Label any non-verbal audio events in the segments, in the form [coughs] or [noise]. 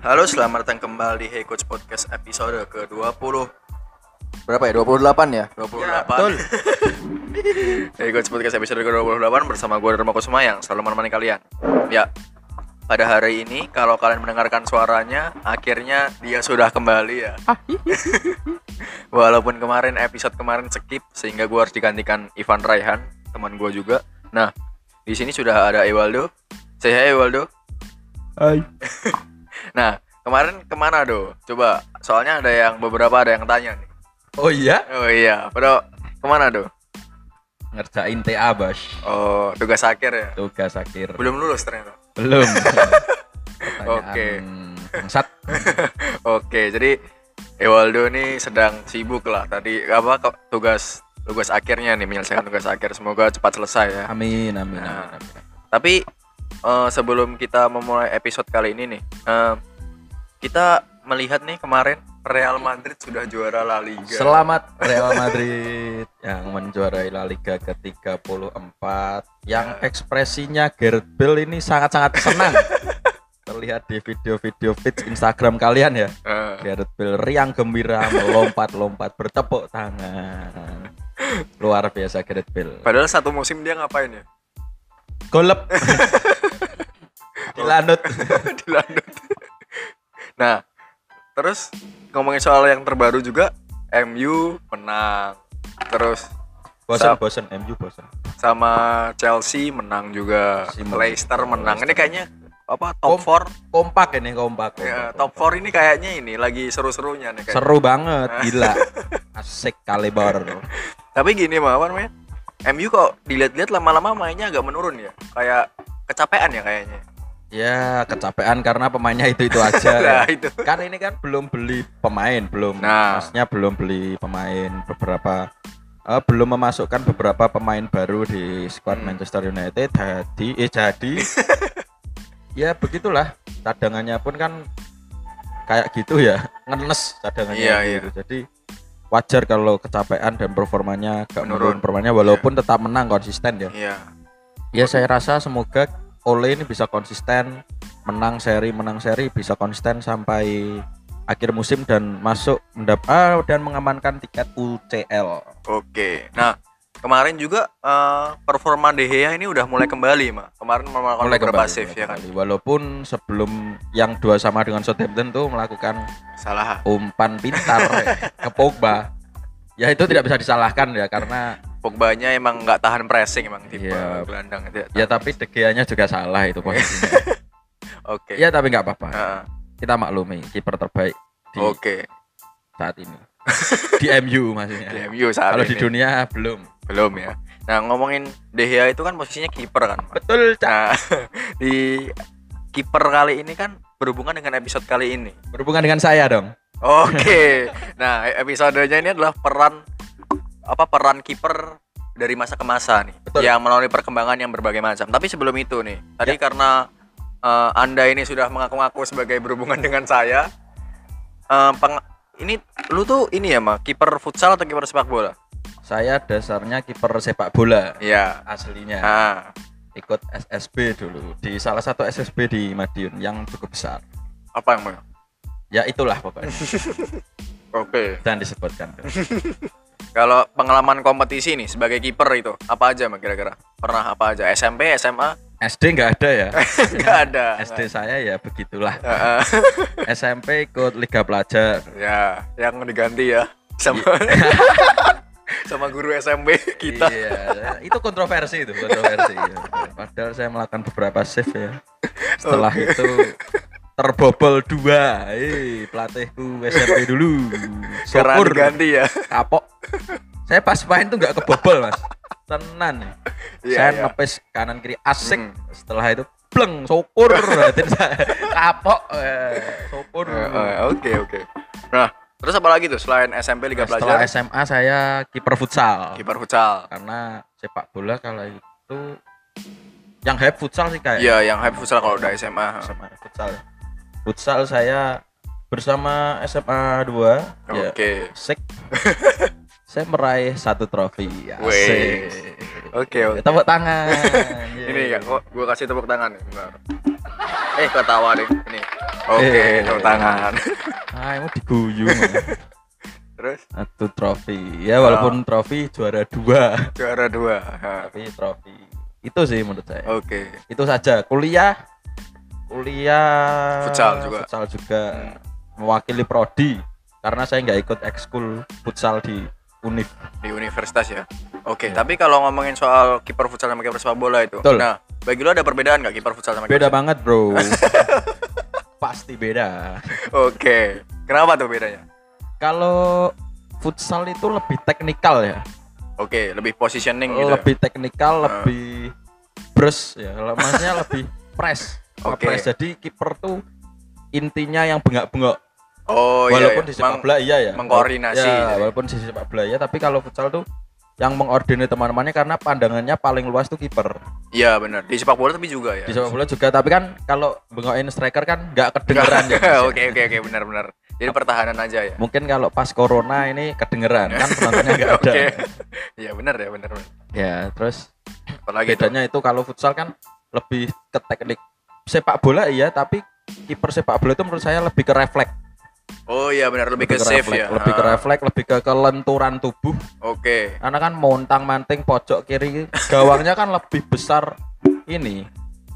Halo, selamat datang kembali. Di Hey Coach Podcast episode ke-20 Berapa ya? 28 ya? 28 Ya, betul. [laughs] Hey Coach Podcast episode ke-28 bersama gue Dharma Kusuma yang selalu menemani kalian. Ya, pada hari ini kalau kalian mendengarkan suaranya Akhirnya dia sudah kembali ya. [laughs] Walaupun kemarin episode kemarin skip Sehingga gue harus digantikan Ivan Raihan Teman gue juga. Nah, di sini sudah ada Ewaldo. Say hi Ewaldo. Hai. [laughs] Nah, kemarin ke mana do? Coba, soalnya ada yang beberapa ada yang tanya nih. Oh iya? Oh iya, pada ke mana do? Ngerjain TA, Bos. Oh, tugas akhir ya? Tugas akhir. Belum lulus ternyata. Belum. [laughs] Oke. Bangsat. [laughs] Oke, jadi Ewaldo ini sedang sibuk lah. Tadi apa tugas tugas akhirnya nih menyelesaikan tugas akhir. Semoga cepat selesai ya. Amin, amin, Nah. amin, amin. Tapi eh, sebelum kita memulai episode kali ini nih, eh, kita melihat nih kemarin Real Madrid sudah juara La Liga. Selamat Real Madrid [laughs] yang menjuarai La Liga ke-34 yang Ya. ekspresinya Gareth Bale ini sangat-sangat senang. [laughs] Terlihat di video-video feed Instagram kalian ya. Eh, Gareth Bale riang gembira melompat-lompat bertepuk tangan. [laughs] Luar biasa Gareth Bale. padahal satu musim dia ngapain ya? Golep. [laughs] Dilanut. [laughs] dilandut. nah, terus ngomongin soal yang terbaru juga, MU menang. Terus Bosan, Sa- bosan MU bosan. sama Chelsea menang juga. Menang. Leicester menang. Ini kayaknya apa top Kom- 4 Kompak ini kompak. ya, kompak, top 4 ini kayaknya ini lagi seru-serunya nih kayaknya. Seru banget, gila. [laughs] Asik kaliber. Tapi gini mah apa namanya? MU kok dilihat-lihat lama-lama mainnya agak menurun ya. Kayak kecapean ya kayaknya. Ya, kecapean karena pemainnya itu-itu aja. [laughs] Nah, ya. itu. Kan ini kan belum beli pemain, belum. Nah. Maksudnya belum beli pemain beberapa eh, belum memasukkan beberapa pemain baru di squad Hmm. Manchester United. Jadi eh jadi [laughs] ya begitulah. Cadangannya pun kan kayak gitu ya, ngenes cadangannya Iya, gitu. Jadi wajar kalau kecapean dan performanya gak Menurun. menurun performanya walaupun tetap menang konsisten ya. Iya. Ya saya rasa semoga Ole ini bisa konsisten menang seri menang seri bisa konsisten sampai akhir musim dan masuk mendap ah, dan mengamankan tiket UCL. Oke. Nah, kemarin juga eh, performa De Gea ini udah mulai kembali, Mak. Kemarin melakukan Mulai beberapa kembali, save ya kan. kembali. Walaupun sebelum yang dua sama dengan Southampton tuh melakukan Salah. umpan pintar [laughs] ke Pogba. Ya itu tidak bisa disalahkan ya karena Pogba-nya emang nggak tahan pressing emang tipe Iya. gelandang itu. ya tapi De Gea-nya juga salah itu posisinya. [laughs] Oke. ya tapi nggak apa-apa. Heeh. Kita maklumi kiper terbaik di Oke. saat ini. di MU maksudnya. Di MU saat Kalau di dunia belum. Belum ya. Nah, ngomongin De Gea itu kan posisinya kiper kan, Mak. Betul, Cak. Nah, [laughs] di kiper kali ini kan berhubungan dengan episode kali ini. Berhubungan dengan saya dong. Oke. [laughs] nah, episodenya ini adalah peran apa peran kiper dari masa ke masa nih. Betul. Yang melalui perkembangan yang berbagai macam. Tapi sebelum itu nih, tadi Ya. karena eh, Anda ini sudah mengaku-ngaku sebagai berhubungan [laughs] dengan saya, eh, peng- ini lu tuh ini ya, mah kiper futsal atau kiper sepak bola? Saya dasarnya kiper sepak bola Iya. aslinya. Nah, Ikut SSB dulu di salah satu SSB di Madiun yang cukup besar. apa yang mau? Ya itulah pokoknya. [laughs] Oke. Dan disebutkan. [laughs] Kalau pengalaman kompetisi nih sebagai kiper itu apa aja kira-kira? Pernah apa aja? SMP, SMA? SD nggak ada ya. [laughs] Enggak ada. SD saya ya begitulah. SMP ikut Liga Pelajar. ya, yang diganti ya sama sama guru SMP kita. Iya, itu kontroversi itu, kontroversi. Padahal saya melakukan beberapa save ya. Setelah Oke. itu terbobol dua. Eh, pelatihku SMP dulu. Syukur diganti ya. kapok. Saya pas main tuh nggak kebobol, Mas. Tenan. Iya, saya iya. nepes kanan kiri asik. Mm. Setelah itu bleng syukur [laughs] kapok eh, syukur. Eh, eh, Oke, oke. Nah, terus apa lagi tuh selain SMP Liga Setelah Pelajar? SMA saya kiper futsal. Kiper futsal. karena sepak bola kalau itu yang hype futsal sih kayak Iya, yang hype futsal kalau udah SMA. SMA futsal futsal saya bersama SMA 2 ya Oke. sek [laughs] saya meraih satu trofi. Weh. asik. Oke, oke. tepuk tangan. [laughs] Ini ya, kok gua kasih tepuk tangan nih. Bentar. eh ketawa deh ini. Oke Eh. tepuk tangan. [laughs] Ah emang diguyu terus? Satu trofi. Ya walaupun trofi juara dua. Juara dua Ha, tapi trofi. Itu sih menurut saya. Oke. Itu saja. Kuliah. Kuliah Futsal juga. futsal juga. Mewakili prodi. Karena saya nggak ikut ekskul futsal di univ di universitas ya oke Ya. tapi kalau ngomongin soal kiper futsal sama kiper sepak bola itu Betul. nah bagi lo ada perbedaan nggak kiper futsal sama kiper beda banget bro [laughs] pasti beda oke kenapa tuh bedanya kalau futsal itu lebih teknikal ya oke lebih positioning gitu ya? lebih teknikal Ah. lebih brus ya maksudnya [laughs] lebih press Oke. press jadi kiper tuh intinya yang bengak-bengok oh walaupun iya, di sepak bola iya ya. mengkoordinasi. Ya, walaupun di sepak bola ya tapi kalau futsal tuh yang mengordinir teman-temannya karena pandangannya paling luas tuh kiper. Iya benar. Di sepak bola tapi juga ya. Di sepak bola juga tapi kan kalau bengokin striker kan nggak kedengeran ya. [laughs] Oke oke oke benar benar. Jadi pertahanan aja ya. Mungkin kalau pas corona ini kedengeran kan penontonnya nggak [laughs] ada. Iya benar ya benar benar. ya terus apalagi itu bedanya itu kalau futsal kan lebih ke teknik sepak bola iya tapi kiper sepak bola itu menurut saya lebih ke refleks oh iya benar lebih, ke, save refleks, ya lebih ke Ah, refleks lebih ke kelenturan tubuh oke karena kan montang manting pojok kiri gawangnya kan lebih besar ini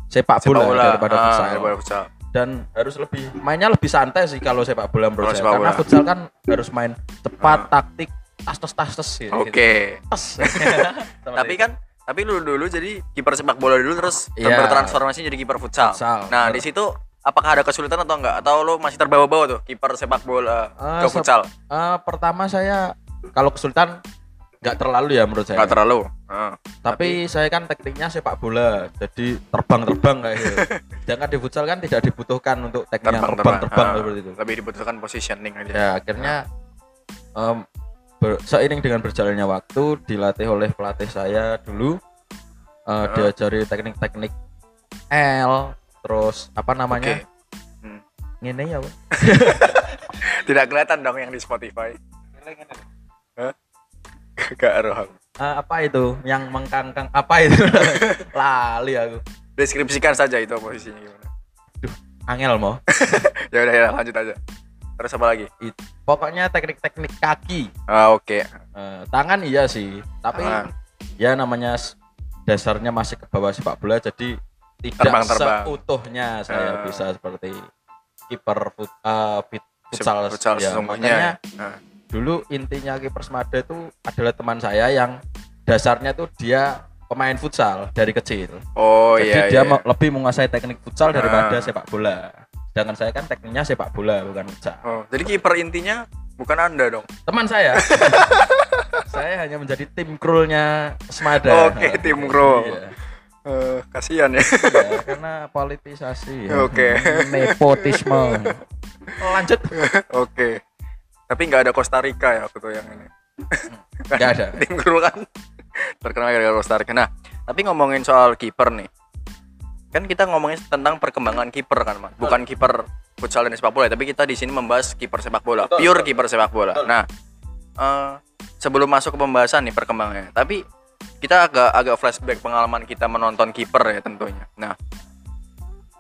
sepak sepak bola, bola daripada ah, futsal daripada futsal dan harus lebih mainnya lebih santai sih kalau sepak bola menurut saya karena bola. futsal kan harus main cepat Ah. taktik tas tas tas tas gitu. oke Tas. [laughs] tapi kan tapi lu dulu jadi kiper sepak bola dulu terus Iya. bertransformasi jadi kiper futsal. Futsal. Nah, di situ apakah ada kesulitan atau enggak atau lu masih terbawa-bawa tuh kiper sepak bola Ah, ke futsal? Eh, pertama saya kalau kesulitan nggak terlalu ya menurut saya Enggak terlalu. Ah. tapi, saya kan tekniknya sepak bola jadi terbang-terbang kayak gitu [laughs] sedangkan di futsal kan tidak dibutuhkan untuk teknik Terbang-terbang. Ah. seperti itu Lebih dibutuhkan positioning aja. ya akhirnya em, ber- seiring dengan berjalannya waktu dilatih oleh pelatih saya dulu eh, Ah. diajari teknik-teknik L terus apa namanya Oke. Hmm. ini ya. [laughs] Tidak kelihatan dong yang di Spotify. Hah? Gak roh. Eh, apa itu yang mengkangkang apa itu [laughs] lali aku Deskripsikan saja itu posisinya gimana. angel mau [laughs] Ya udah ya lanjut aja. Terus apa lagi? It- pokoknya teknik-teknik kaki Ah, oke. Eh, tangan iya sih tapi Tangan. ya namanya dasarnya masih ke bawah sepak bola jadi tidak Terbang-terbang. seutuhnya saya Ah. bisa seperti kiper fut, eh, fit- futsal, futsal ya, sesungguhnya. makanya Ah. dulu intinya kiper Semada itu adalah teman saya yang dasarnya tuh dia pemain futsal dari kecil Oh jadi iya. dia iya. lebih menguasai teknik futsal daripada Ah. sepak bola sedangkan saya kan tekniknya sepak bola bukan futsal Oh, jadi kiper intinya bukan Anda dong. teman saya [laughs] saya hanya menjadi tim krulnya Semada Oke, tim kru. Iya. Eh, kasihan ya. Iya, karena politisasi ya. Oke. nepotisme lanjut Oke. Tapi nggak ada Costa Rica ya waktu itu yang ini. nggak ada [laughs] Tim kru kan terkenal gara-gara Costa Rica. Nah, tapi ngomongin soal kiper nih. Kan kita ngomongin tentang perkembangan kiper kan, Mas. Bukan kiper futsal dan sepak bola, tapi kita di sini membahas kiper sepak bola, Betul, pure betul. kiper sepak bola. Betul. Nah, eh, sebelum masuk ke pembahasan nih perkembangannya, tapi kita agak agak flashback pengalaman kita menonton kiper ya tentunya. Nah,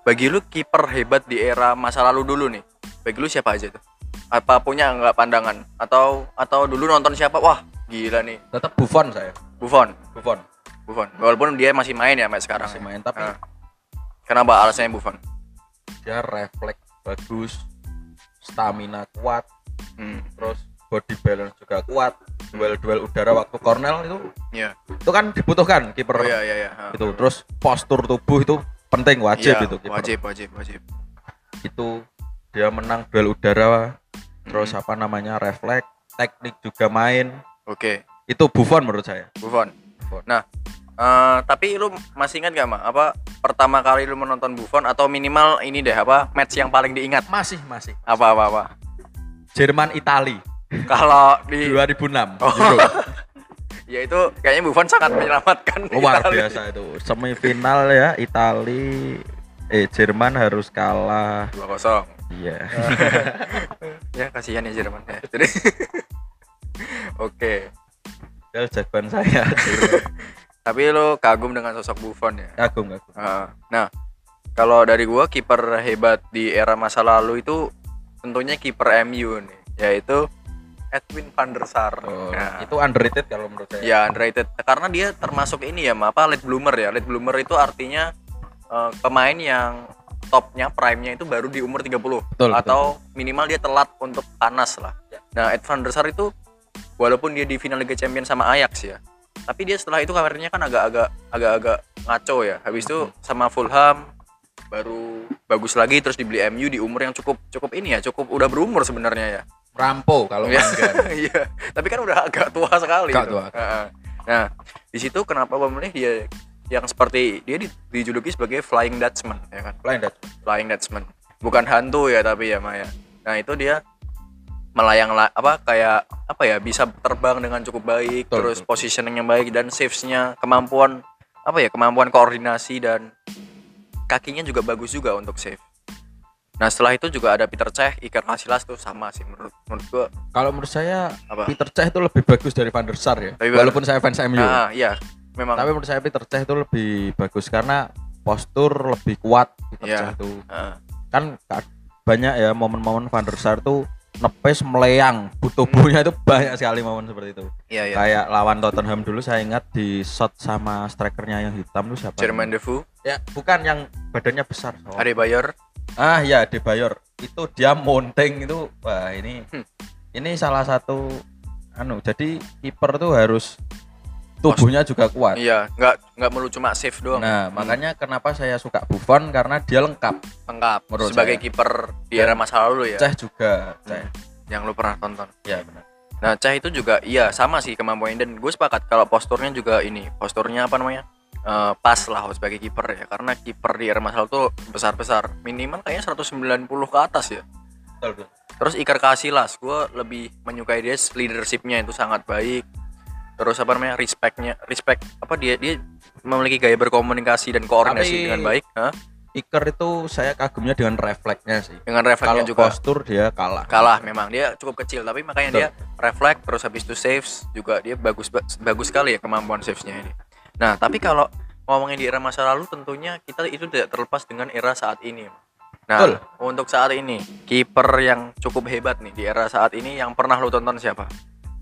bagi lu kiper hebat di era masa lalu dulu nih, bagi lu siapa aja tuh? Apa punya nggak pandangan? Atau atau dulu nonton siapa? Wah, gila nih, tetap Buffon saya Buffon. Buffon Buffon. Walaupun dia masih main ya sampai sekarang. masih ya. main tapi Ah. Kenapa alasannya Buffon? dia refleks bagus stamina kuat Hmm. terus body balance juga kuat duel-duel udara waktu cornell itu Iya. itu kan dibutuhkan kiper Oh iya iya iya. Ah. itu terus postur tubuh itu penting wajib Iya, itu kiper. Wajib wajib wajib. itu dia menang duel udara terus Hmm. apa namanya refleks teknik juga main Oke, itu Buffon menurut saya Buffon. Buffon. Nah, eh, tapi lu masih ingat gak mah apa pertama kali lu menonton Buffon atau minimal ini deh apa match yang paling diingat masih masih apa apa apa? Jerman Itali Kalau di 2006 Oh. Euro. [laughs] ya itu kayaknya Buffon sangat menyelamatkan luar Italia. biasa itu semifinal ya Itali eh Jerman harus kalah 2-0. iya [laughs] Ya kasihan ya Jerman ya. Jadi [laughs] Oke. Padahal jagoan saya Tapi lu kagum dengan sosok Buffon ya. kagum kagum Ah, nah, Kalau dari gua kiper hebat di era masa lalu itu tentunya kiper MU nih, yaitu Edwin van der Sar. Oh, Nah, itu underrated kalau menurut saya. ya underrated karena dia termasuk ini ya, apa late bloomer ya. Late bloomer itu artinya eh, pemain yang topnya prime-nya itu baru di umur 30 Betul, atau minimal dia telat untuk panas lah. Ya. Nah, Ed van der Sar itu walaupun dia di final Liga Champions sama Ajax ya, tapi dia setelah itu karirnya kan agak-agak agak-agak ngaco ya. Habis itu sama Fulham baru bagus lagi terus dibeli MU di umur yang cukup cukup ini ya, cukup udah berumur sebenarnya ya. Rampo kalau. Manggan. [laughs] Iya, tapi kan udah agak tua sekali. Agak gitu. tua. Nah, di situ kenapa memilih dia yang seperti dia di- dijuluki sebagai Flying Dutchman ya kan? Lain dat. Flying Dutchman. Bukan hantu ya tapi ya Maya. Nah, itu dia melayang la- apa kayak apa ya bisa terbang dengan cukup baik Betul, terus betul. positioning yang baik dan saves-nya kemampuan apa ya kemampuan koordinasi dan kakinya juga bagus juga untuk save nah setelah itu juga ada Peter Cech Iker Casillas tuh sama sih menurut menurut gua Kalau menurut saya apa Peter Cech itu lebih bagus dari Van der Sar ya. Tapi Walaupun saya fans MU. nah iya memang Tapi menurut saya Peter Cech itu lebih bagus karena postur lebih kuat Peter Iya. Cech itu. Heeh. Kan ka- banyak ya momen-momen Van der Sar tuh nepes meleyang tubuhnya itu banyak sekali momen seperti itu. Iya iya. Kayak lawan Tottenham dulu saya ingat di shot sama strikernya yang hitam tuh siapa? Jermain Defoe. Ya bukan yang badannya besar oh. Adebayor ah ya Debayor itu dia monteng itu. Wah ini Hmm. ini salah satu anu jadi kiper tuh harus tubuhnya juga kuat. Iya nggak nggak melulu cuma save doang. Nah Hmm. makanya kenapa saya suka Buffon? Karena dia lengkap. Lengkap menurut sebagai kiper di Dan era masa lalu ya. Ceh juga Ceh. Yang lu pernah tonton. Ya benar. Nah, Cah itu juga iya sama sih kemampuannya dan gue sepakat kalau posturnya juga ini, posturnya apa namanya? eh, pas lah sebagai kiper ya. Karena kiper di era masa lalu tuh besar-besar. Minimal kayaknya 190 ke atas ya. Betul, betul. terus Iker Casillas gue lebih menyukai dia leadershipnya itu sangat baik terus apa namanya respectnya respect apa dia dia memiliki gaya berkomunikasi dan koordinasi Tapi- dengan baik Hah? Iker itu saya kagumnya dengan refleksnya sih. Dengan refleksnya juga. postur dia kalah. Kalah memang. Dia cukup kecil tapi makanya Betul. dia refleks terus habis itu saves juga dia bagus ba- bagus sekali ya kemampuan savesnya ini. Nah tapi kalau ngomongin di era masa lalu tentunya kita itu tidak terlepas dengan era saat ini. Nah Betul. untuk saat ini kiper yang cukup hebat nih di era saat ini yang pernah lu tonton siapa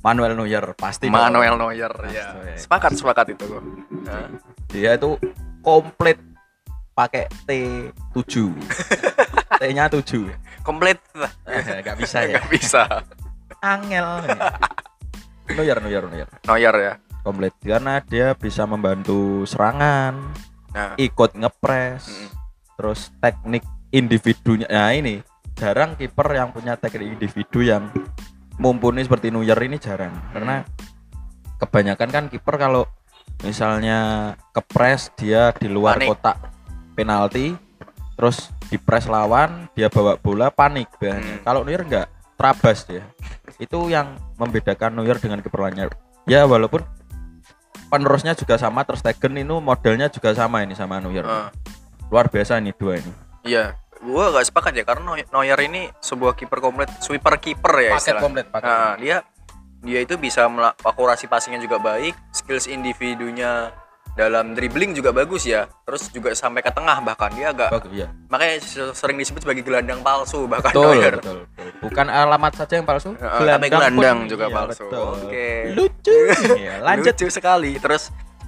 Manuel Neuer pasti dong. Manuel Neuer Pasti. ya sepakat sepakat itu gua Nah, dia itu komplit pakai T7 [laughs] T-nya 7 komplit. Eh, nggak bisa [laughs] ya. nggak bisa. Angel. Neuer Neuer Neuer. Neuer ya. Komplit karena dia bisa membantu serangan nah. ikut ngepres Mm-mm. terus teknik individunya. Nah ini jarang kiper yang punya teknik individu yang mumpuni seperti Neuer ini jarang. Karena kebanyakan kan kiper kalau misalnya kepres dia di luar Panik. kotak penalti terus dipres lawan dia bawa bola panik biasanya. Hmm. kalau Neuer enggak trabas dia. Itu yang membedakan Neuer dengan kiper lainnya ya walaupun penerusnya juga sama terus Stegen itu modelnya juga sama ini sama Neuer eh, luar biasa ini dua ini. Iya, gua gak sepakat ya karena Neu- Neuer ini sebuah kiper komplit, sweeper kiper ya istilahnya. komplit paket Nah, dia dia itu bisa akurasi passingnya juga baik, skills individunya dalam dribbling juga bagus ya. Terus juga sampai ke tengah bahkan dia agak bagus ya makanya se- sering disebut sebagai gelandang palsu bahkan betul, Neuer. betul betul. bukan alamat saja yang palsu Heeh, tapi gelandang pun- juga iya, palsu. betul. Oke. lucu Iya, [laughs] lanjut Lucu sekali. Terus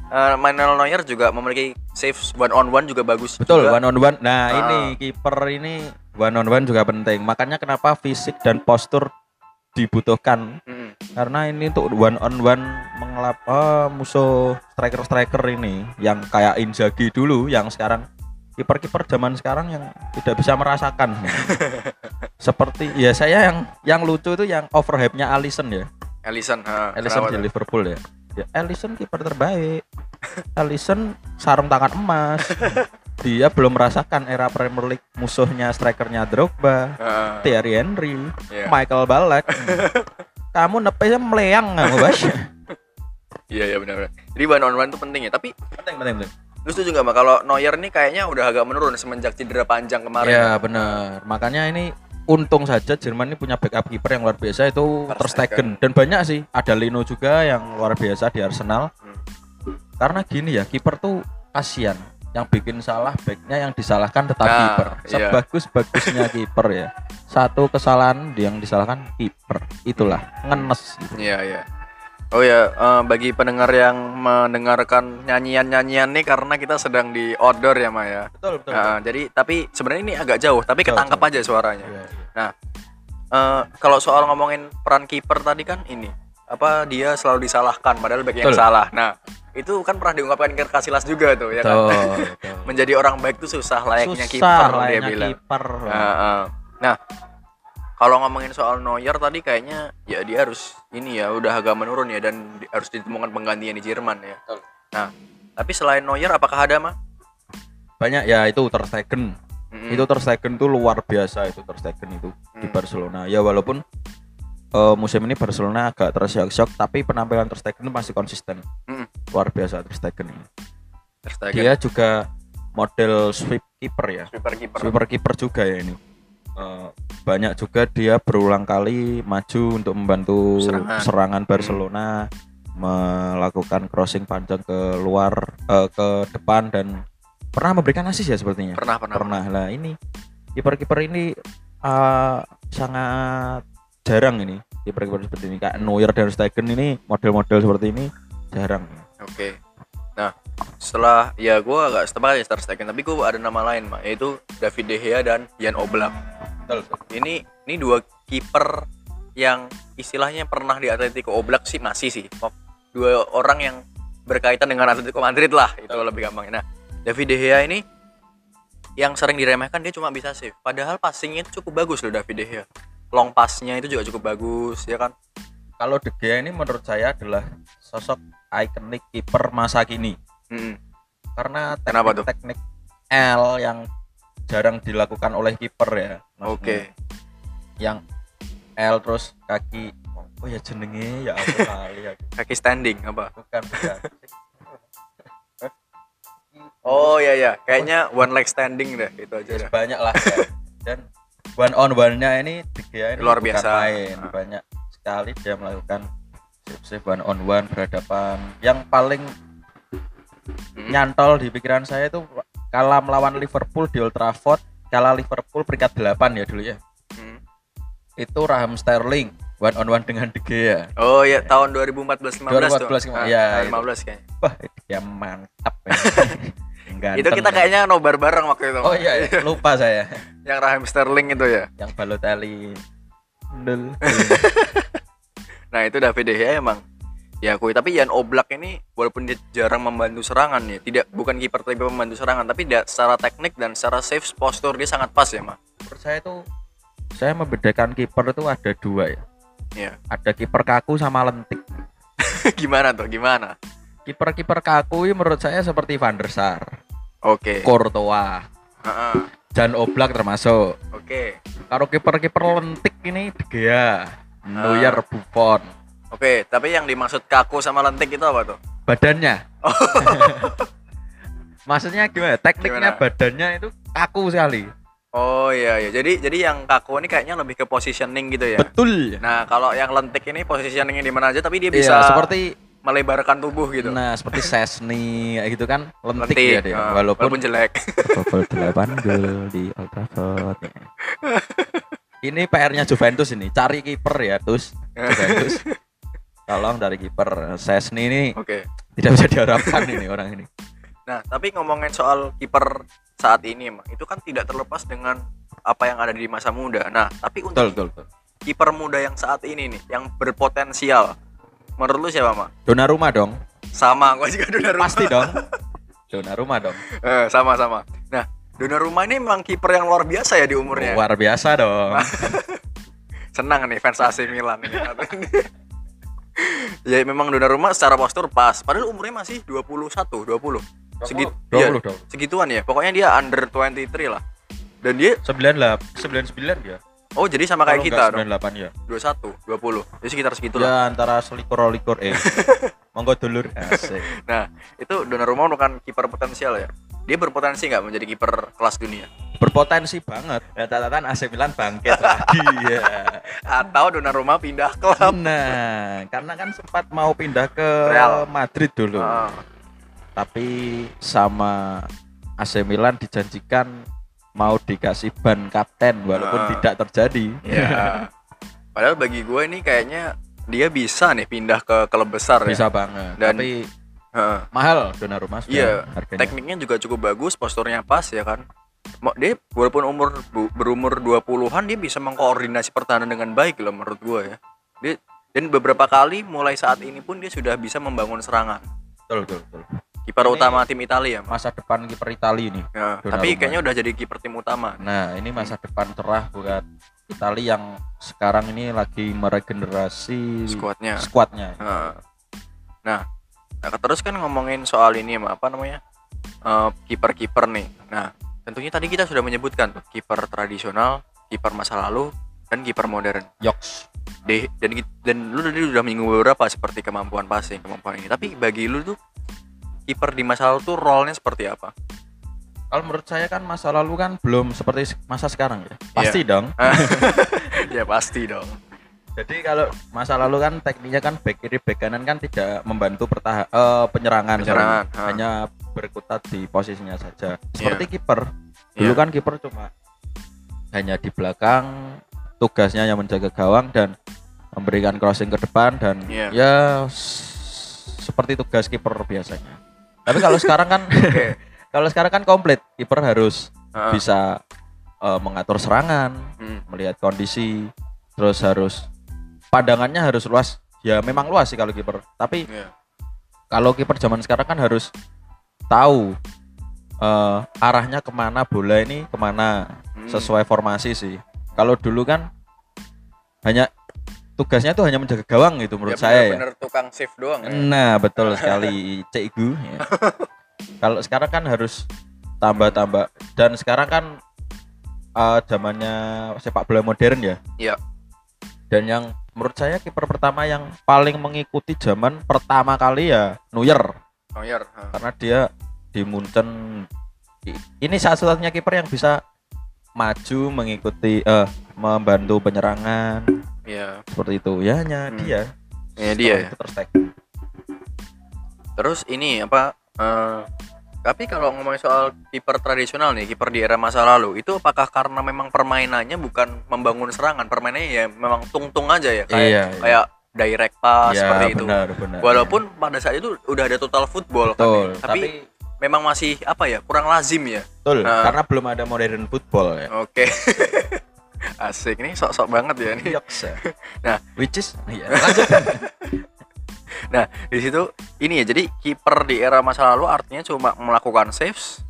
eh, Manuel Neuer juga memiliki saves one on one juga bagus. betul juga. one on one nah Ah. ini kiper ini one on one juga penting makanya kenapa fisik dan postur dibutuhkan Mm. karena ini untuk one on one mengelap oh, musuh striker striker ini yang kayak Inzaghi dulu yang sekarang kiper-kiper zaman sekarang yang tidak bisa merasakan [laughs] seperti ya saya yang yang lucu itu yang overhype-nya Alisson ya Alisson, ha, Alisson di? Liverpool ya ya Alisson kiper terbaik Alisson sarung tangan emas [laughs] dia belum merasakan era Premier League musuhnya strikernya Drogba Heeh, Thierry Henry iya. Michael Ballack [laughs] kamu nepesnya meleyang kamu bas [laughs] Iya iya benar. Jadi one on one itu penting ya. Tapi penting penting penting lu setuju nggak kalau Neuer nih kayaknya udah agak menurun semenjak cedera panjang kemarin. ya benar makanya ini untung saja Jerman ini punya backup kiper yang luar biasa itu Ter Ter Stegen dan banyak sih ada Lino juga yang luar biasa di Arsenal Hmm. karena gini ya kiper tuh kasihan yang bikin salah backnya yang disalahkan tetap Nah, kiper. iya. Sebagus bagusnya [laughs] kiper ya. Satu kesalahan yang disalahkan kiper. Itulah ngenes gitu. Iya iya. Oh ya, eh, bagi pendengar yang mendengarkan nyanyian-nyanyian nih karena kita sedang di outdoor ya, Maya. Betul betul. Nah, jadi tapi sebenarnya ini agak jauh, tapi Jauh, ketangkep jauh. aja suaranya. Iya, iya. Eh, kalau soal ngomongin peran kiper tadi kan ini apa dia selalu disalahkan padahal back yang Betul. salah. Nah, itu kan pernah diungkapkan ke Casillas juga tuh ya kan. Betul, [laughs] betul. Menjadi orang baik itu susah layaknya kiper dia layaknya bilang. kiper. Nah, eh. Nah, kalau ngomongin soal Neuer tadi kayaknya ya dia harus ini ya udah agak menurun ya dan di- harus ditemukan penggantinya di Jerman ya. Betul. Nah, tapi selain Neuer apakah ada mah? Banyak ya itu Ter Stegen. Mm-mm. Itu Ter Stegen tuh luar biasa itu Ter Stegen itu di Hmm. Barcelona. Ya walaupun eh, musim ini Barcelona agak tersyok-syok tapi penampilan Ter Stegen masih konsisten. Mm. Luar biasa Ter Stegen ini. Ter Stegen, Dia juga model sweep keeper ya. sweeper kiper. Sweeper keeper juga ya ini. Eh, banyak juga dia berulang kali maju untuk membantu Serangan. serangan, Barcelona melakukan crossing panjang ke luar eh, ke depan dan pernah memberikan asis ya sepertinya. Pernah, pernah. Pernah lah ini kiper-kiper ini eh, sangat jarang ini kiper-kiper seperti ini kayak Neuer dan Stegen ini model-model seperti ini jarang. Oke. Nah, setelah ya gue agak setepat ya Ter Stegen, tapi gue ada nama lain mah yaitu David De Gea dan Jan Oblak. Ini ini dua kiper yang istilahnya pernah di Atletico Oblak sih masih sih. Dua orang yang berkaitan dengan Atletico Madrid lah, itu lebih gampang. Nah, David De Gea ini yang sering diremehkan dia cuma bisa save. Padahal passingnya itu cukup bagus loh David De Gea. Long passnya itu juga cukup bagus, ya kan? Kalau De Gea ini menurut saya adalah sosok ikonik kiper masa kini. Mm-mm. karena Kenapa tuh? teknik L yang jarang dilakukan oleh kiper ya. Oke. Yang L terus kaki oh ya jenenge ya aku kali aku. [laughs] Kaki standing apa? Bukan bukan. [laughs] Oh iya ya, kayaknya one leg standing deh, itu aja dah. banyak lah ya. Dan one on one-nya ini ini Luar biasa. main. Ah. Banyak sekali dia melakukan save-save one on one berhadapan. Yang paling Hmm. nyantol di pikiran saya itu kalah melawan Liverpool di Old Trafford kalah Liverpool peringkat 8 ya dulu ya Hmm. itu Raheem Sterling one on one dengan De Gea Oh iya, tahun 2014 15 tuh. 2014, Ah, iya, tahun 15 kayaknya. wah dia mantap ya. [laughs] Ganteng itu kita ya. kayaknya nobar bareng waktu itu. oh iya iya. [laughs] lupa saya Yang Raheem Sterling itu ya. yang Balotelli. [laughs] Nah, itu David De Gea emang ya tapi Jan Oblak ini walaupun dia jarang membantu serangan ya, tidak bukan kiper tapi membantu serangan, tapi dia secara teknik dan secara save postur dia sangat pas ya, Mak. menurut saya itu saya membedakan kiper itu ada dua ya Iya. ada kiper kaku sama lentik [laughs] gimana tuh? Gimana? kiper-kiper kaku ini menurut saya seperti Van der Sar Oke. Courtois Heeh. dan Oblak termasuk Oke. Kalau kiper-kiper lentik ini De Gea, Neuer, Buffon. Oke, tapi yang dimaksud kaku sama lentik itu apa tuh? Badannya. [laughs] Maksudnya gimana? Tekniknya Gimana? badannya itu kaku sekali. Oh iya iya. Jadi jadi yang kaku ini kayaknya lebih ke positioning gitu ya. Betul. Nah, kalau yang lentik ini positioningnya di mana aja tapi dia Iya, bisa seperti melebarkan tubuh gitu. nah seperti [laughs] Sesni gitu kan lentik, Lentik, ya dia. eh, walaupun, walaupun jelek. bobol 8 gol di Old Trafford. [laughs] ini PR-nya Juventus ini, cari kiper ya, Tus. Juventus. Tolong dari kiper Sesni ini Oke. tidak bisa diharapkan [laughs] ini orang ini. Nah, tapi ngomongin soal kiper saat ini, itu kan tidak terlepas dengan apa yang ada di masa muda. Nah, tapi untuk kiper muda yang saat ini nih, yang berpotensial, menurut lu siapa, Mak? Donnarumma dong. Sama, gua juga Donnarumma. Pasti dong. [laughs] Donnarumma dong. Eh, sama sama. Nah, Donnarumma ini memang kiper yang luar biasa ya di umurnya. Luar biasa dong. [laughs] Senang nih fans AC Milan ini. [laughs] ya memang Donnarumma secara postur pas, padahal umurnya masih 21, 20. Segit, 20 iya, dong. segituan ya. Pokoknya dia under 23 lah. Dan dia 98 99 ya. oh jadi sama kayak kita dong. enggak 98 ya. 21, 20. Jadi sekitar segitu lah. Ya antara selikur likur eh. [laughs] Monggo dulur. Asik. Nah, itu Donnarumma bukan kiper potensial ya. Dia berpotensi nggak menjadi kiper kelas dunia? Berpotensi banget. Ya catatan AC Milan bangkit [laughs] lagi ya. Atau Donnarumma pindah klub? Nah, karena kan sempat mau pindah ke Real. Madrid dulu. Ah, Tapi sama AC Milan dijanjikan mau dikasih ban kapten walaupun Ah. tidak terjadi. Ya. Padahal bagi gue ini kayaknya dia bisa nih pindah ke klub besar Bisa ya. banget. Dan- Tapi Heeh. mahal Donnarumma sudah Iya, harganya. Tekniknya juga cukup bagus, posturnya pas ya kan. Dia walaupun umur berumur 20-an dia bisa mengkoordinasi pertahanan dengan baik loh menurut gue ya. Dia dan beberapa kali mulai saat ini pun dia sudah bisa membangun serangan. Betul, betul, betul. Kiper Ini- utama tim Italia, Mas. Masa depan kiper Italia nih. Ya, Donnarumma. tapi kayaknya udah jadi kiper tim utama. Nah, ini masa depan cerah buat Italia yang sekarang ini lagi meregenerasi Skuadnya. skuadnya. Nah, nah, terus kan ngomongin soal ini apa namanya? Eh, kiper-kiper nih. Nah, tentunya tadi kita sudah menyebutkan tuh kiper tradisional, kiper masa lalu, dan kiper modern. Yoks. Deh, dan dan lu tadi udah menyinggung beberapa seperti kemampuan passing, kemampuan ini. Tapi bagi lu tuh kiper di masa lalu tuh role-nya seperti apa? Kalau menurut saya kan masa lalu kan belum seperti se- masa sekarang ya. Pasti dong. [laughs] ya pasti dong. Jadi kalau masa lalu kan tekniknya kan back kiri back kanan kan tidak membantu pertahan eh, penyerangan, sorry. Penyerangan, ha. hanya berkutat di posisinya saja. Seperti kiper. Dulu Iya. kan kiper cuma hanya di belakang, tugasnya yang menjaga gawang dan memberikan crossing ke depan dan Iya. ya seperti tugas kiper biasanya. Tapi kalau sekarang kan [laughs] kalau sekarang kan komplit, kiper harus Heeh. bisa eh, mengatur serangan, Hmm. melihat kondisi, terus harus pandangannya harus luas. Ya memang luas sih kalau kiper. Tapi Iya. kalau kiper zaman sekarang kan harus tahu eh, arahnya ke mana bola ini ke mana Hmm. sesuai formasi sih. Kalau dulu kan hanya tugasnya tuh hanya menjaga gawang gitu menurut Ya, saya ya. bener-bener tukang save doang ya. Nah betul sekali [laughs] Cikgu. ya. [laughs] Kalau sekarang kan harus tambah-tambah dan sekarang kan eh, zamannya sepak bola modern ya. Iya. Dan yang menurut saya kiper pertama yang paling mengikuti zaman pertama kali ya Neuer Neuer. ha. karena dia di Munchen ini satu-satunya kiper yang bisa maju mengikuti eh membantu penyerangan Iya. seperti itu ya hanya Hmm. dia Ya, dia Ter Stegen. Terus ini apa? eh, tapi kalau ngomongin soal kiper tradisional nih, kiper di era masa lalu, itu apakah karena memang permainannya bukan membangun serangan, permainannya ya memang tung-tung aja ya, kayak Iya, iya. kayak direct pass Ya, seperti itu. benar, benar. Walaupun pada saat itu udah ada total football kan, betul, ya. tapi, memang masih apa ya kurang lazim ya. betul Nah. karena belum ada modern football ya. Oke. [laughs] Asik nih sok-sok banget ya nih. Yoks, ya. Nah. which is iya, [laughs] lanjut. Nah, di situ ini ya. Jadi kiper di era masa lalu artinya cuma melakukan saves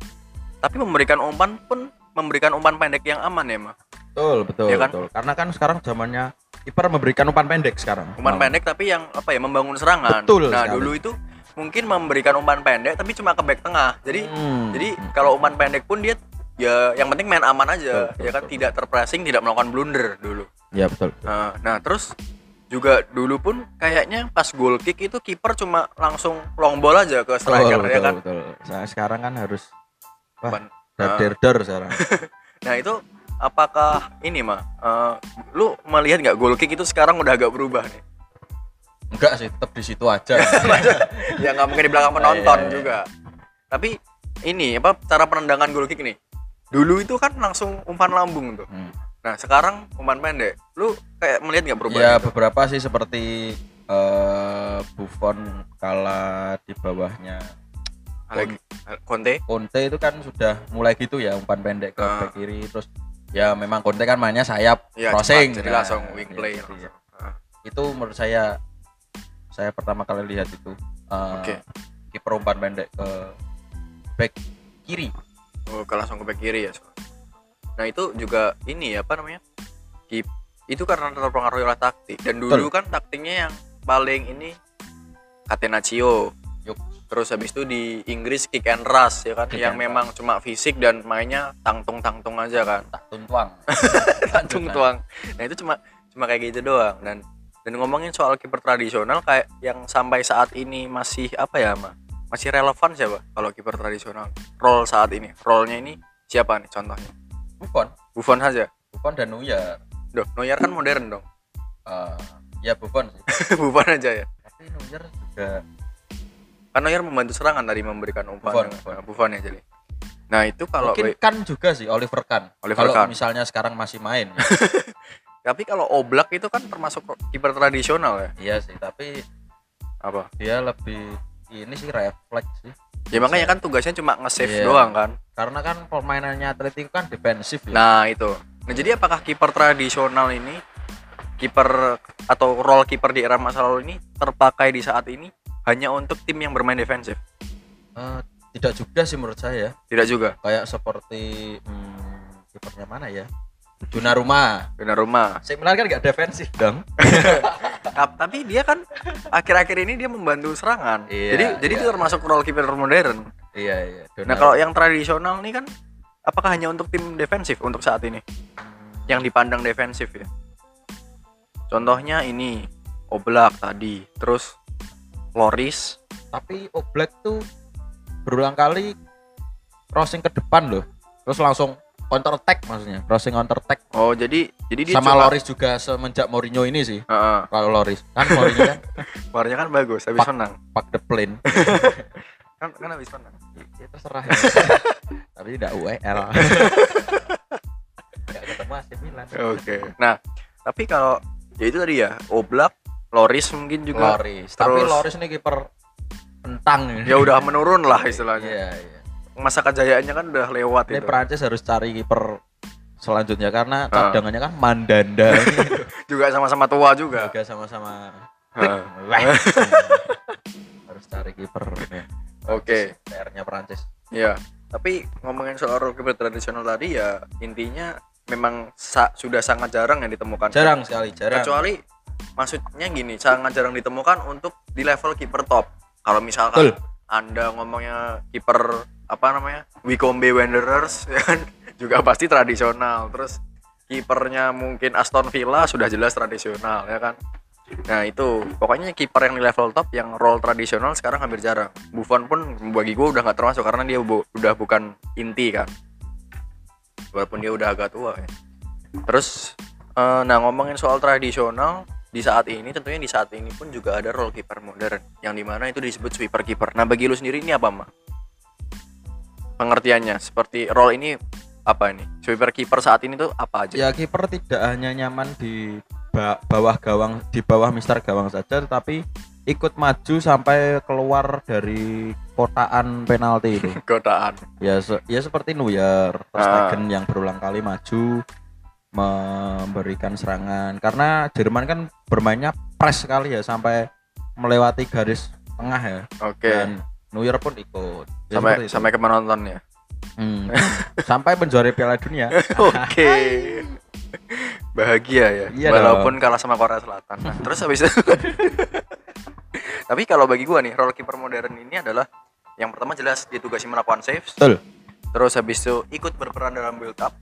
tapi memberikan umpan pun memberikan umpan pendek yang aman ya, mah. betul, betul, Iya kan? betul. Karena kan sekarang zamannya kiper memberikan umpan pendek sekarang. Umpan Oh. pendek tapi yang apa ya membangun serangan. Betul nah, sekali. dulu itu mungkin memberikan umpan pendek tapi cuma ke back tengah. Jadi Hmm. jadi kalau umpan pendek pun dia ya yang penting main aman aja, Betul, ya kan betul, tidak terpressing, tidak melakukan blunder dulu. ya betul. Nah, nah, terus juga dulu pun kayaknya pas goal kick itu kiper cuma langsung long ball aja ke striker betul, ya kan. betul. Saya sekarang kan harus wah, Umpan- dar sekarang. [laughs] Nah itu apakah ini mah eh, lu melihat nggak goal kick itu sekarang udah agak berubah nih? Enggak sih, tetap di situ [laughs] aja. ya nggak mungkin di belakang penonton Iya, iya. juga. Tapi ini apa cara penendangan goal kick nih? Dulu itu kan langsung umpan lambung tuh. Hmm. Nah sekarang umpan pendek. Lu kayak melihat nggak perubahan? Ya itu? beberapa sih seperti eh Buffon kala di bawahnya Alleg- Conte. Conte itu kan sudah mulai gitu ya umpan pendek ke back kiri terus ya memang Conte kan mainnya sayap Ya, crossing cepat, jadi Nah, langsung wing ya, play. jadi langsung. ya. Ah, itu menurut saya saya pertama kali lihat itu eh, Oke. kiper umpan pendek ke back kiri Oh, ke langsung ke back kiri ya. Nah itu juga ini ya apa namanya? Keep itu karena terpengaruh oleh taktik dan dulu kan taktiknya yang paling ini Catenaccio. Yuk. Terus habis itu di Inggris kick and rush ya kan Kick yang memang cuma fisik dan mainnya tangtung-tangtung aja kan. tak tuntuang [laughs] Tangtung tuang. Nah itu cuma cuma kayak gitu doang dan dan ngomongin soal kiper tradisional kayak yang sampai saat ini masih apa ya mah masih relevan siapa kalau kiper tradisional role saat ini role-nya ini siapa nih contohnya Buffon Buffon saja Buffon dan Neuer Duh, Neuer kan modern dong Eh, ya Buffon sih [laughs] Buffon aja ya tapi Neuer juga kan Neuer membantu serangan tadi memberikan umpan Buffon, dengan- Buffon. nah, Buffon ya jadi Nah, itu kalau Mungkin kan juga sih Oliver Kahn. Oliver Kalau Kahn. misalnya sekarang masih main. [laughs] tapi kalau Oblak itu kan termasuk kiper tradisional ya. iya sih, tapi Apa? dia lebih ini sih refleks sih. Ya makanya kan tugasnya cuma nge-save Iya. doang kan. Karena kan permainannya Atletico kan defensif ya. Nah, itu. Nah, jadi apakah kiper tradisional ini kiper atau role kiper di era masa lalu ini terpakai di saat ini hanya untuk tim yang bermain defensif? Eh, tidak juga sih menurut saya. Tidak juga. Kayak seperti hmm, kipernya mana ya? Donnarumma. Benar rumah. Saya Milan kan nggak defensif dong. [laughs] Tap- Tapi dia kan akhir-akhir ini dia membantu serangan. Iya, jadi jadi iya. itu termasuk role kiper modern. iya iya. Nah, kalau yang tradisional nih kan apakah hanya untuk tim defensif untuk saat ini? Yang dipandang defensif ya. Contohnya ini Oblak tadi, terus Loris, tapi Oblak tuh berulang kali crossing ke depan loh. Terus langsung counter attack maksudnya. Crossing counter attack Oh, jadi jadi dia sama cuma- Loris juga semenjak Mourinho ini sih. Heeh. Kalau Loris kan Mourinho kan [laughs] warnanya kan bagus, habis Pak. menang. pak the plane. [laughs] Kan kan habis menang. [laughs] ya terserah ya. tapi tidak UEL. Gak ketemu AC Milan. Oke. Nah, tapi kalau ya itu tadi ya, Oblak, Loris mungkin juga Loris. Tapi Terus- Loris ini kiper kentang ya udah menurun lah istilahnya. Iya, iya. Masa kejayaannya kan udah lewat Ini itu. Prancis harus cari kiper selanjutnya karena cadangannya kan Mandanda [laughs] Juga sama-sama tua juga. juga sama-sama [laughs] harus cari kiper ya. Oke. PR-nya Prancis. Iya. Tapi ngomongin soal keeper tradisional tadi ya intinya memang sa- sudah sangat jarang yang ditemukan. Jarang sekali, jarang. Kecuali maksudnya gini, sangat jarang ditemukan untuk di level kiper top. Kalau misalkan Betul. Anda ngomongnya kiper apa namanya? Wycombe Wanderers [laughs] ya kan juga pasti tradisional. Terus kipernya mungkin Aston Villa sudah jelas tradisional ya kan. Nah itu pokoknya kiper yang di level top yang role tradisional sekarang hampir jarang. Buffon pun bagi gue udah nggak termasuk karena dia bu- udah bukan inti kan. Walaupun dia udah agak tua ya. Terus eh, nah ngomongin soal tradisional di saat ini tentunya di saat ini pun juga ada role keeper modern yang di mana itu disebut sweeper keeper. Nah bagi lu sendiri ini apa mah? Pengertiannya seperti role ini apa ini? Sweeper keeper saat ini tuh apa aja? Ya kiper tidak hanya nyaman di ba- bawah gawang di bawah mister gawang saja tetapi ikut maju sampai keluar dari kotaan penalti itu. [laughs] Godaan. ya se- ya seperti Neuer, Ah. Stegen yang berulang kali maju memberikan serangan karena Jerman kan bermainnya press sekali ya sampai melewati garis tengah ya Oke. dan Neuer pun ikut Ya, sampai itu. sampai ke penonton ya. Hmm. [laughs] sampai menjuarai Piala Dunia [laughs] Oke. Bahagia ya. Iya Walaupun kalah sama Korea Selatan. Nah, terus habis itu [laughs] Tapi kalau bagi gua nih, role keeper modern ini adalah yang pertama jelas ditugasi melakukan saves, betul terus habis itu ikut berperan dalam build up,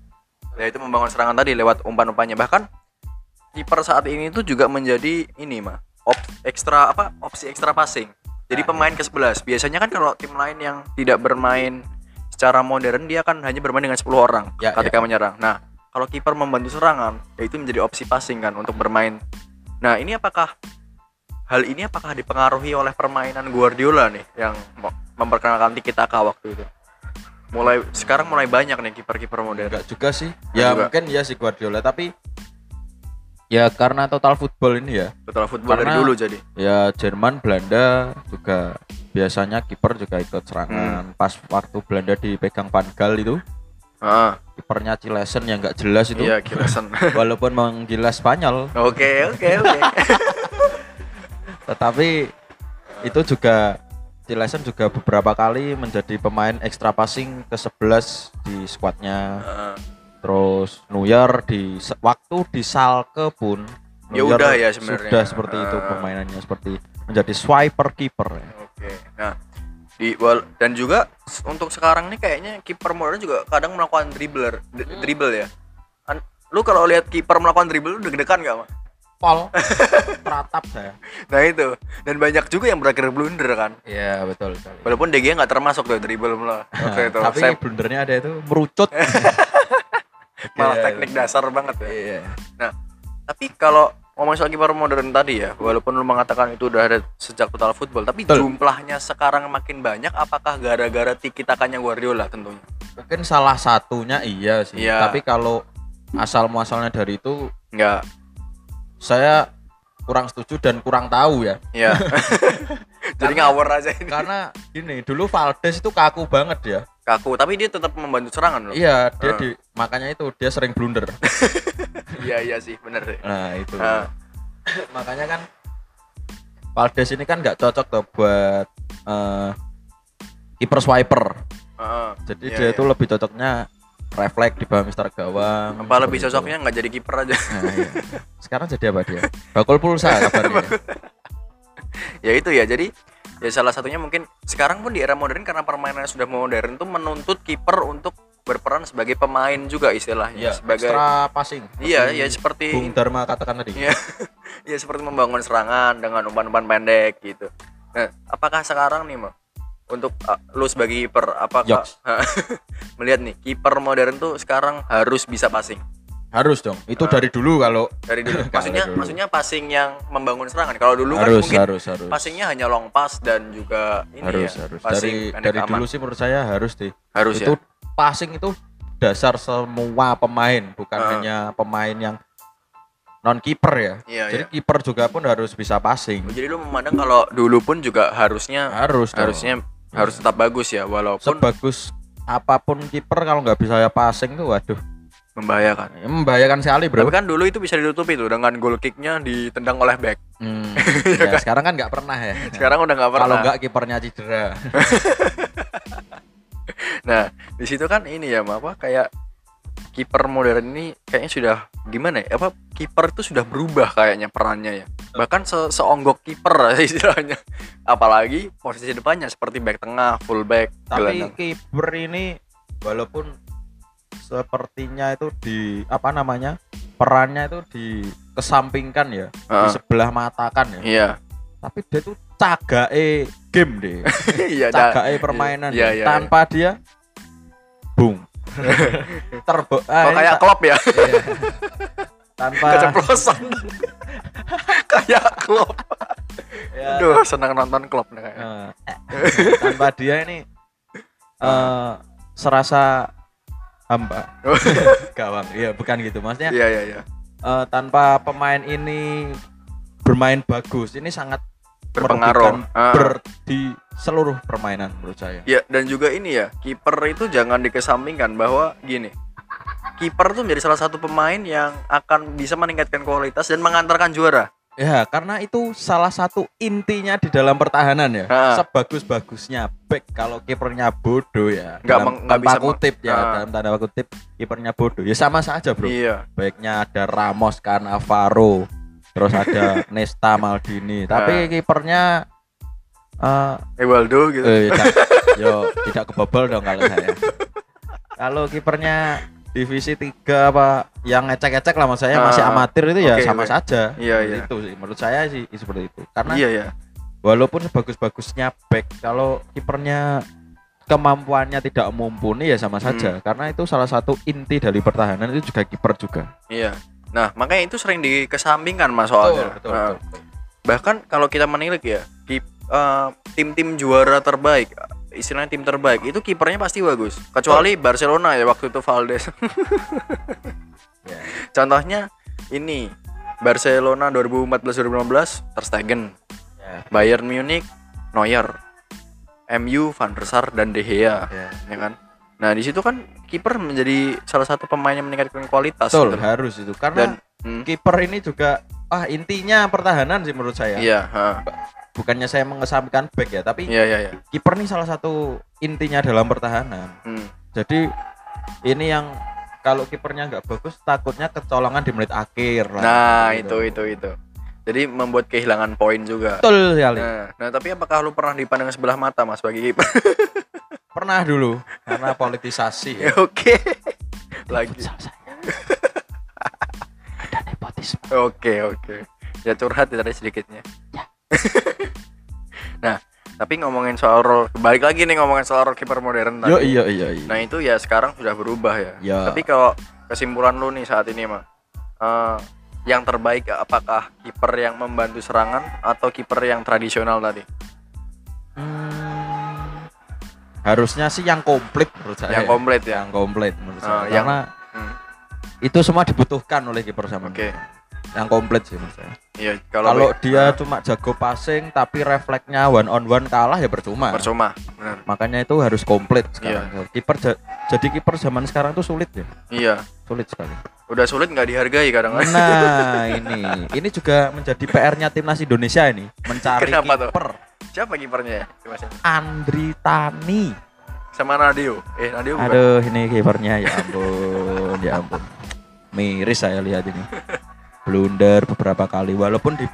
yaitu membangun serangan tadi lewat umpan-umpannya. Bahkan kiper saat ini tuh juga menjadi ini mah op ekstra apa opsi ekstra passing. Jadi Nah, pemain ke-11. Biasanya kan kalau tim lain yang tidak bermain secara modern dia kan hanya bermain dengan 10 orang Ya, ketika menyerang. Nah, kalau kiper membantu serangan, yaitu menjadi opsi passing kan untuk bermain. Nah, ini apakah hal ini apakah dipengaruhi oleh permainan Guardiola nih yang memperkenalkan tiki taka waktu itu? Mulai sekarang mulai banyak nih kiper-kiper modern. enggak juga sih Enggak ya juga. mungkin ya si Guardiola tapi ya karena total football ini ya Total football dari Karena- dulu jadi. ya Jerman Belanda juga biasanya kiper juga ikut Hmm. serangan pas waktu Belanda dipegang Van Gaal itu Ah, kipernya Cilesen yang nggak jelas itu iya Kilesen. [laughs] walaupun menggila Spanyol Oke, oke, oke. [laughs] tetapi itu juga Cilesen juga beberapa kali menjadi pemain extra passing ke 11 di skuadnya Ah, terus Neuer di se- waktu di Salke pun Ya Neuer udah ya sebenarnya. sudah seperti itu Ah. permainannya seperti menjadi swiper kiper ya. Oke. Nah, di wal- dan juga untuk sekarang nih kayaknya kiper modern juga kadang melakukan dribbler, d- dribble ya. An- lu kalau lihat kiper melakukan dribble lu deg-degan gak, Mak? Pol [laughs] teratap saya Nah, itu. Dan banyak juga yang berakhir blunder kan. Iya betul sekali. Walaupun DG nggak termasuk tuh dribble. Waktu itu. Nah, tapi Saya blundernya ada itu merucut. [laughs] [laughs] malah Iya, teknik dasar banget ya. Iya. Tapi kalau ngomong soal kiper modern tadi ya, walaupun lu mengatakan itu udah ada sejak total football, tapi Betul. jumlahnya sekarang makin banyak apakah gara-gara tiki takanya Guardiola tentunya? Mungkin salah satunya iya sih. Iya. Tapi kalau asal muasalnya dari itu Enggak. saya kurang setuju dan kurang tahu ya. Iya. [laughs] Jadi ngawur aja ini. Karena gini, dulu Valdes itu kaku banget ya. Kaku, tapi dia tetap membantu serangan loh. Iya, dia Ah. di makanya itu dia sering blunder. [laughs] Iya, iya sih, bener sih. Nah, itu. Ah, [coughs] makanya kan Valdes ini kan nggak cocok tuh buat kiper swiper. ah. Jadi Iya, dia iya. itu lebih cocoknya refleks di bawah Mister Gawang. apa lebih cocoknya nggak jadi kiper aja. Nah, iya. Sekarang jadi apa dia? [laughs] Bakul pulsa kabarnya. Ya itu ya. Jadi ya salah satunya mungkin sekarang pun di era modern karena permainannya sudah modern tuh menuntut kiper untuk berperan sebagai pemain juga istilahnya. Iya, sebagai extra passing. Iya, ya seperti Bung Dharma katakan tadi. Iya. [laughs] ya seperti membangun serangan dengan umpan-umpan pendek gitu. Nah, apakah sekarang nih, Mo, untuk uh, lu sebagai kiper apakah [laughs] melihat nih kiper modern tuh sekarang harus bisa passing Harus dong. Itu dari dulu kalau dari dulu. [laughs] Maksudnya dulu. maksudnya passing yang membangun serangan. Kalau dulu kan harus mungkin harus harus. passingnya hanya long pass dan juga ini harus ya, harus. passing Dari dari aman. dulu sih menurut saya harus deh. harus itu ya. passing itu dasar semua pemain, bukan Ah. hanya pemain yang non kiper ya. Iya, Jadi iya. kiper juga pun harus bisa passing. Jadi lu memandang kalau dulu pun juga harusnya Harus dong. harusnya harus tetap bagus ya walaupun sebagus apa pun kiper kalau nggak bisa ya passing tuh waduh membahayakan. ya membahayakan sekali bro. Tapi kan dulu itu bisa ditutupi tuh dengan goal kicknya ditendang oleh back. Hmm, [laughs] ya, sekarang kan nggak pernah ya. Sekarang udah nggak pernah. Kalau nggak kipernya cedera. [laughs] Nah, di situ kan ini ya, apa kayak kiper modern ini kayaknya sudah gimana ya? Apa kiper itu sudah berubah kayaknya perannya ya. Bahkan se seonggok kiper lah [laughs] istilahnya. Apalagi posisi depannya seperti back tengah, full back, Tapi gelandang. kiper ini walaupun sepertinya itu di apa namanya perannya itu dikesampingkan ya, di Heeh. sebelah matakan ya. Iya. Tapi dia tuh cagae game deh, [laughs] Iya, cagae permainan Iya, iya, tanpa dia bung [laughs] terbo ah, Oh, kayak klub ya, iya. tanpa keceplosan. [laughs] kayak klub. ya, Aduh, senang nonton klub nih kayaknya. eh, tanpa dia ini eh serasa hamba [laughs] gawang iya bukan gitu maksudnya Iya, iya, iya. eh, tanpa pemain ini bermain bagus ini sangat Berpengaruh. Ah. ber- di seluruh permainan menurut saya Ya dan juga ini ya kiper itu jangan dikesampingkan bahwa gini kiper tuh menjadi salah satu pemain yang akan bisa meningkatkan kualitas dan mengantarkan juara. Ya karena itu salah satu intinya di dalam pertahanan ya Ha. sebagus-bagusnya back kalau kipernya bodoh ya Nggak dalam meng- nggak tanda bisa kutip ya Ha. dalam tanda kutip kipernya bodoh ya sama saja bro Iya. baiknya ada Ramos Alvaro terus ada [laughs] Nesta Maldini tapi kipernya eh Evaldo gitu. eh, tidak- [laughs] yo tidak kebobol dong kalau saya kalau kipernya divisi 3 apa yang ngecek-ngecek lah maksud saya masih Ah, amatir itu ya sama oke. saja Iya, iya. itu sih menurut saya sih seperti itu karena Iya ya. walaupun sebagus-bagusnya back kalau kipernya kemampuannya tidak mumpuni ya sama saja Hmm. karena itu salah satu inti dari pertahanan itu juga kiper juga Iya. Nah makanya itu sering dikesampingkan mas soalnya. Nah, bahkan kalau kita menilik ya eh, tim-tim juara terbaik istilahnya tim terbaik itu kipernya pasti bagus kecuali Barcelona ya waktu itu Valdes [laughs] Ya. contohnya ini Barcelona 2014-2015 Ter Stegen Ya. Bayern Munich Neuer MU Van der Sar dan De Gea Ya. ya kan nah di situ kan kiper menjadi salah satu pemain yang meningkatkan kualitas Betul, gitu. harus itu karena dan hmm, kiper ini juga ah intinya pertahanan sih menurut saya iya ha. Bukannya saya mengesampingkan back ya tapi iya iya iya kiper nih salah satu intinya dalam pertahanan Hmm. jadi ini yang kalau kipernya nggak bagus takutnya kecolongan di menit akhir lah nah Gitu. itu itu itu jadi membuat kehilangan poin juga betul sekali nah, nah tapi apakah lu pernah dipandang sebelah mata mas bagi kiper [laughs] pernah dulu karena politisasi ya. [laughs] Oke lagi [laughs] ada nepotisme Oke oke. Ya curhat ya tadi sedikitnya. Ya. [laughs] nah, tapi ngomongin soal role, balik lagi nih ngomongin soal role kiper modern yo tadi. iya iya iya Nah itu ya sekarang sudah berubah ya. Ya. Tapi kalau kesimpulan lu nih saat ini mah, eh, yang terbaik apakah kiper yang membantu serangan atau kiper yang tradisional tadi? Hmm, harusnya sih yang komplit menurut saya. Yang komplit ya. Yang komplit menurut Ah, saya. yang- Karena Hmm, itu semua dibutuhkan oleh kiper zaman. Oke. Yang komplit sih menurut saya. Iya, Kalau kalau dia Ah, cuma jago passing tapi refleksnya one on one kalah ya percuma. percuma. Benar. Makanya itu harus komplit sekarang. Iya. Kiper ja- jadi kiper zaman sekarang tuh sulit ya. Iya. Sulit sekali. Udah sulit nggak dihargai kadang kadang Nah, ini ini juga menjadi PR-nya timnas Indonesia ini mencari kiper Siapa kipernya ya? Andri Tani. Sama Nadio. Eh, Nadio bukan. Aduh, ini kipernya ya ampun, ya ampun. Miris saya lihat ini. [laughs] Blunder beberapa kali walaupun di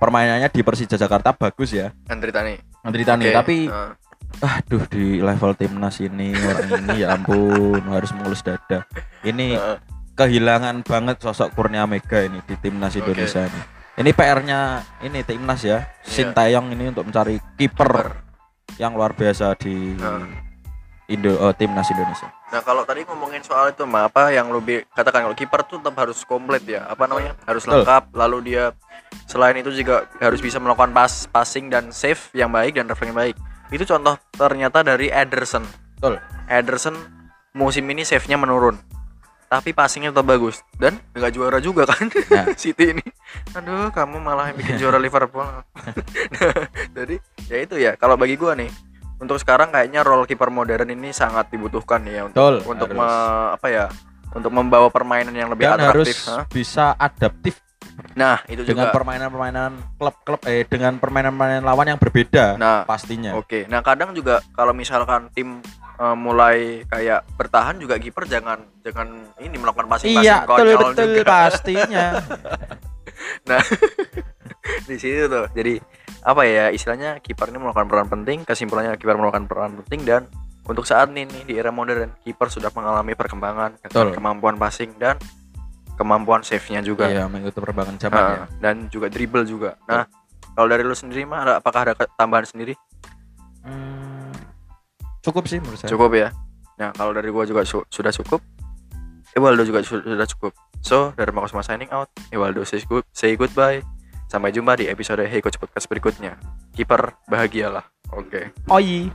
permainannya di Persija Jakarta bagus ya. Andri Tani. Andri Tani, Oke, tapi ah. aduh di level timnas ini orang ini ya ampun harus mengelus dada. Ini Heeh. kehilangan banget sosok Kurnia Mega ini di timnas. Indonesia ini. Ini PR-nya ini timnas ya. Sintayong ini untuk mencari kiper yang luar biasa di Nah. Indo oh, timnas Indonesia. Nah kalau tadi ngomongin soal itu mah apa yang lebih katakan kalau kiper tuh tetap harus komplit ya apa namanya harus lengkap lalu dia selain itu juga harus bisa melakukan pas passing dan save yang baik dan refleks yang baik. Itu contoh ternyata dari Ederson. Betul. Ederson musim ini save-nya menurun tapi passingnya tetap bagus dan nggak juara juga kan Nah. [laughs] City ini. Aduh kamu malah yang bikin juara [laughs] Liverpool. [laughs] Nah, jadi ya itu ya kalau bagi gua nih untuk sekarang kayaknya role kiper modern ini sangat dibutuhkan ya untuk Betul. untuk harus. me- apa ya untuk membawa permainan yang lebih dan harus atraktif Hah? bisa adaptif nah itu dengan juga permainan-permainan klub-klub eh dengan permainan-permainan lawan yang berbeda nah pastinya. oke nah kadang juga kalau misalkan tim eh, mulai kayak bertahan juga kiper jangan jangan ini melakukan passing Iya, betul konyol betul juga pastinya. [laughs] nah [laughs] di situ tuh jadi apa ya istilahnya kiper ini melakukan peran penting kesimpulannya kiper melakukan peran penting dan untuk saat ini nih, di era modern kiper sudah mengalami perkembangan Betul. kemampuan passing dan kemampuan save-nya juga Iya, mengikuti perkembangan zaman Nah, ya. dan juga dribble juga. Nah, kalau dari lu sendiri mah ada, apakah ada tambahan sendiri? Hmm, cukup sih menurut saya. Cukup ya. Nah, kalau dari gua juga su- sudah cukup. Ewaldo juga su- sudah cukup. So, dari Mako Semua signing out. Ewaldo say, good, say goodbye. Sampai jumpa di episode Hey Coach Podcast berikutnya. Kiper bahagialah. Oke. Oi.